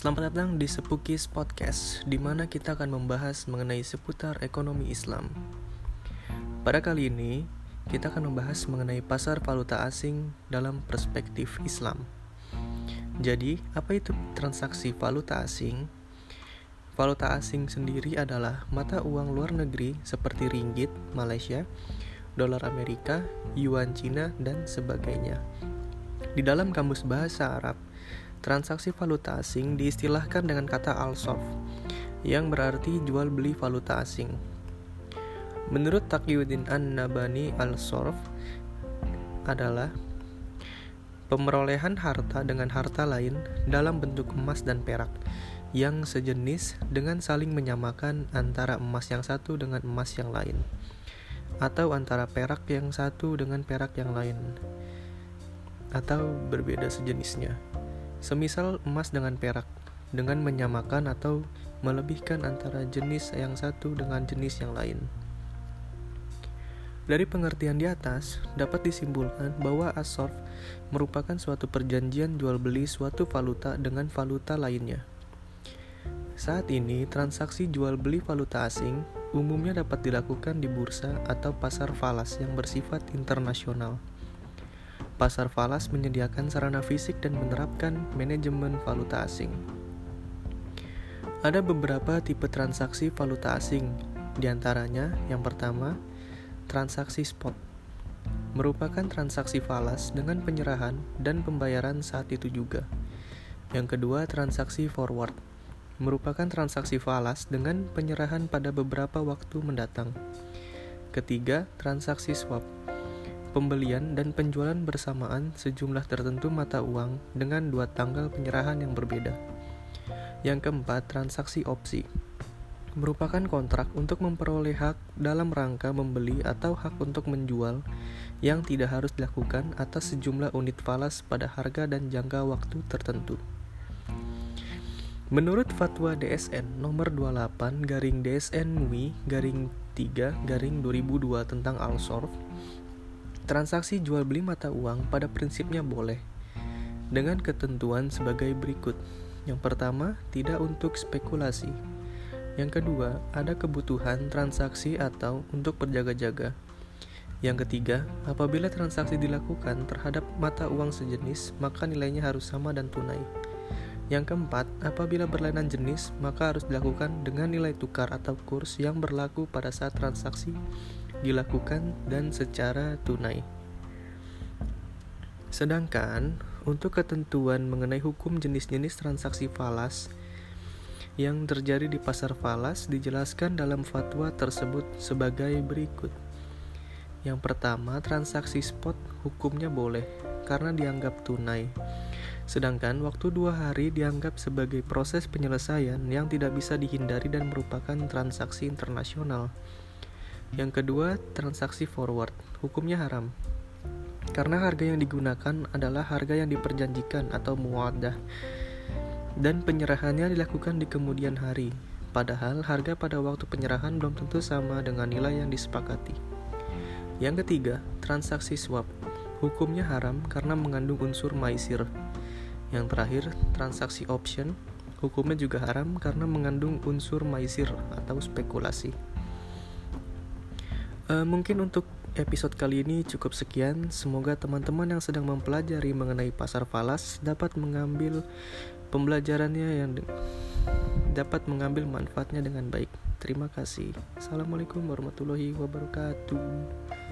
Selamat datang di Sepukis Podcast, di mana kita akan membahas mengenai seputar ekonomi Islam. Pada kali ini, kita akan membahas mengenai pasar valuta asing dalam perspektif Islam. Jadi, apa itu transaksi valuta asing? Valuta asing sendiri adalah mata uang luar negeri seperti ringgit Malaysia, dolar Amerika, yuan Cina, dan sebagainya. Di dalam kamus bahasa Arab, Transaksi valuta asing diistilahkan dengan kata al-sorf, yang berarti jual beli valuta asing. Menurut Taqiyuddin An-Nabani al-sorf adalah pemerolehan harta dengan harta lain dalam bentuk emas dan perak yang sejenis dengan saling menyamakan antara emas yang satu dengan emas yang lain atau antara perak yang satu dengan perak yang lain atau berbeda sejenisnya. Semisal emas dengan perak, dengan menyamakan atau melebihkan antara jenis yang satu dengan jenis yang lain. Dari pengertian di atas, dapat disimpulkan bahwa asorf merupakan suatu perjanjian jual beli suatu valuta dengan valuta lainnya. Saat ini, transaksi jual beli valuta asing umumnya dapat dilakukan di bursa atau pasar falas yang bersifat internasional. Pasar falas menyediakan sarana fisik dan menerapkan manajemen valuta asing. Ada beberapa tipe transaksi valuta asing, di antaranya yang pertama, transaksi spot. Merupakan transaksi falas dengan penyerahan dan pembayaran saat itu juga. Yang kedua, transaksi forward. Merupakan transaksi falas dengan penyerahan pada beberapa waktu mendatang. Ketiga, transaksi swap pembelian dan penjualan bersamaan sejumlah tertentu mata uang dengan dua tanggal penyerahan yang berbeda. Yang keempat, transaksi opsi merupakan kontrak untuk memperoleh hak dalam rangka membeli atau hak untuk menjual yang tidak harus dilakukan atas sejumlah unit falas pada harga dan jangka waktu tertentu. Menurut fatwa DSN nomor 28 garing DSN MUI garing 3 garing 2002 tentang Al-Sorf, Transaksi jual beli mata uang pada prinsipnya boleh dengan ketentuan sebagai berikut. Yang pertama, tidak untuk spekulasi. Yang kedua, ada kebutuhan transaksi atau untuk berjaga-jaga. Yang ketiga, apabila transaksi dilakukan terhadap mata uang sejenis, maka nilainya harus sama dan tunai. Yang keempat, apabila berlainan jenis, maka harus dilakukan dengan nilai tukar atau kurs yang berlaku pada saat transaksi dilakukan dan secara tunai. Sedangkan untuk ketentuan mengenai hukum jenis-jenis transaksi falas yang terjadi di pasar falas dijelaskan dalam fatwa tersebut sebagai berikut. Yang pertama, transaksi spot hukumnya boleh karena dianggap tunai. Sedangkan waktu dua hari dianggap sebagai proses penyelesaian yang tidak bisa dihindari dan merupakan transaksi internasional. Yang kedua, transaksi forward. Hukumnya haram. Karena harga yang digunakan adalah harga yang diperjanjikan atau muadah dan penyerahannya dilakukan di kemudian hari. Padahal harga pada waktu penyerahan belum tentu sama dengan nilai yang disepakati. Yang ketiga, transaksi swap. Hukumnya haram karena mengandung unsur maisir. Yang terakhir, transaksi option. Hukumnya juga haram karena mengandung unsur maisir atau spekulasi. Uh, mungkin untuk episode kali ini cukup sekian. Semoga teman-teman yang sedang mempelajari mengenai pasar falas dapat mengambil pembelajarannya yang dapat mengambil manfaatnya dengan baik. Terima kasih. Assalamualaikum warahmatullahi wabarakatuh.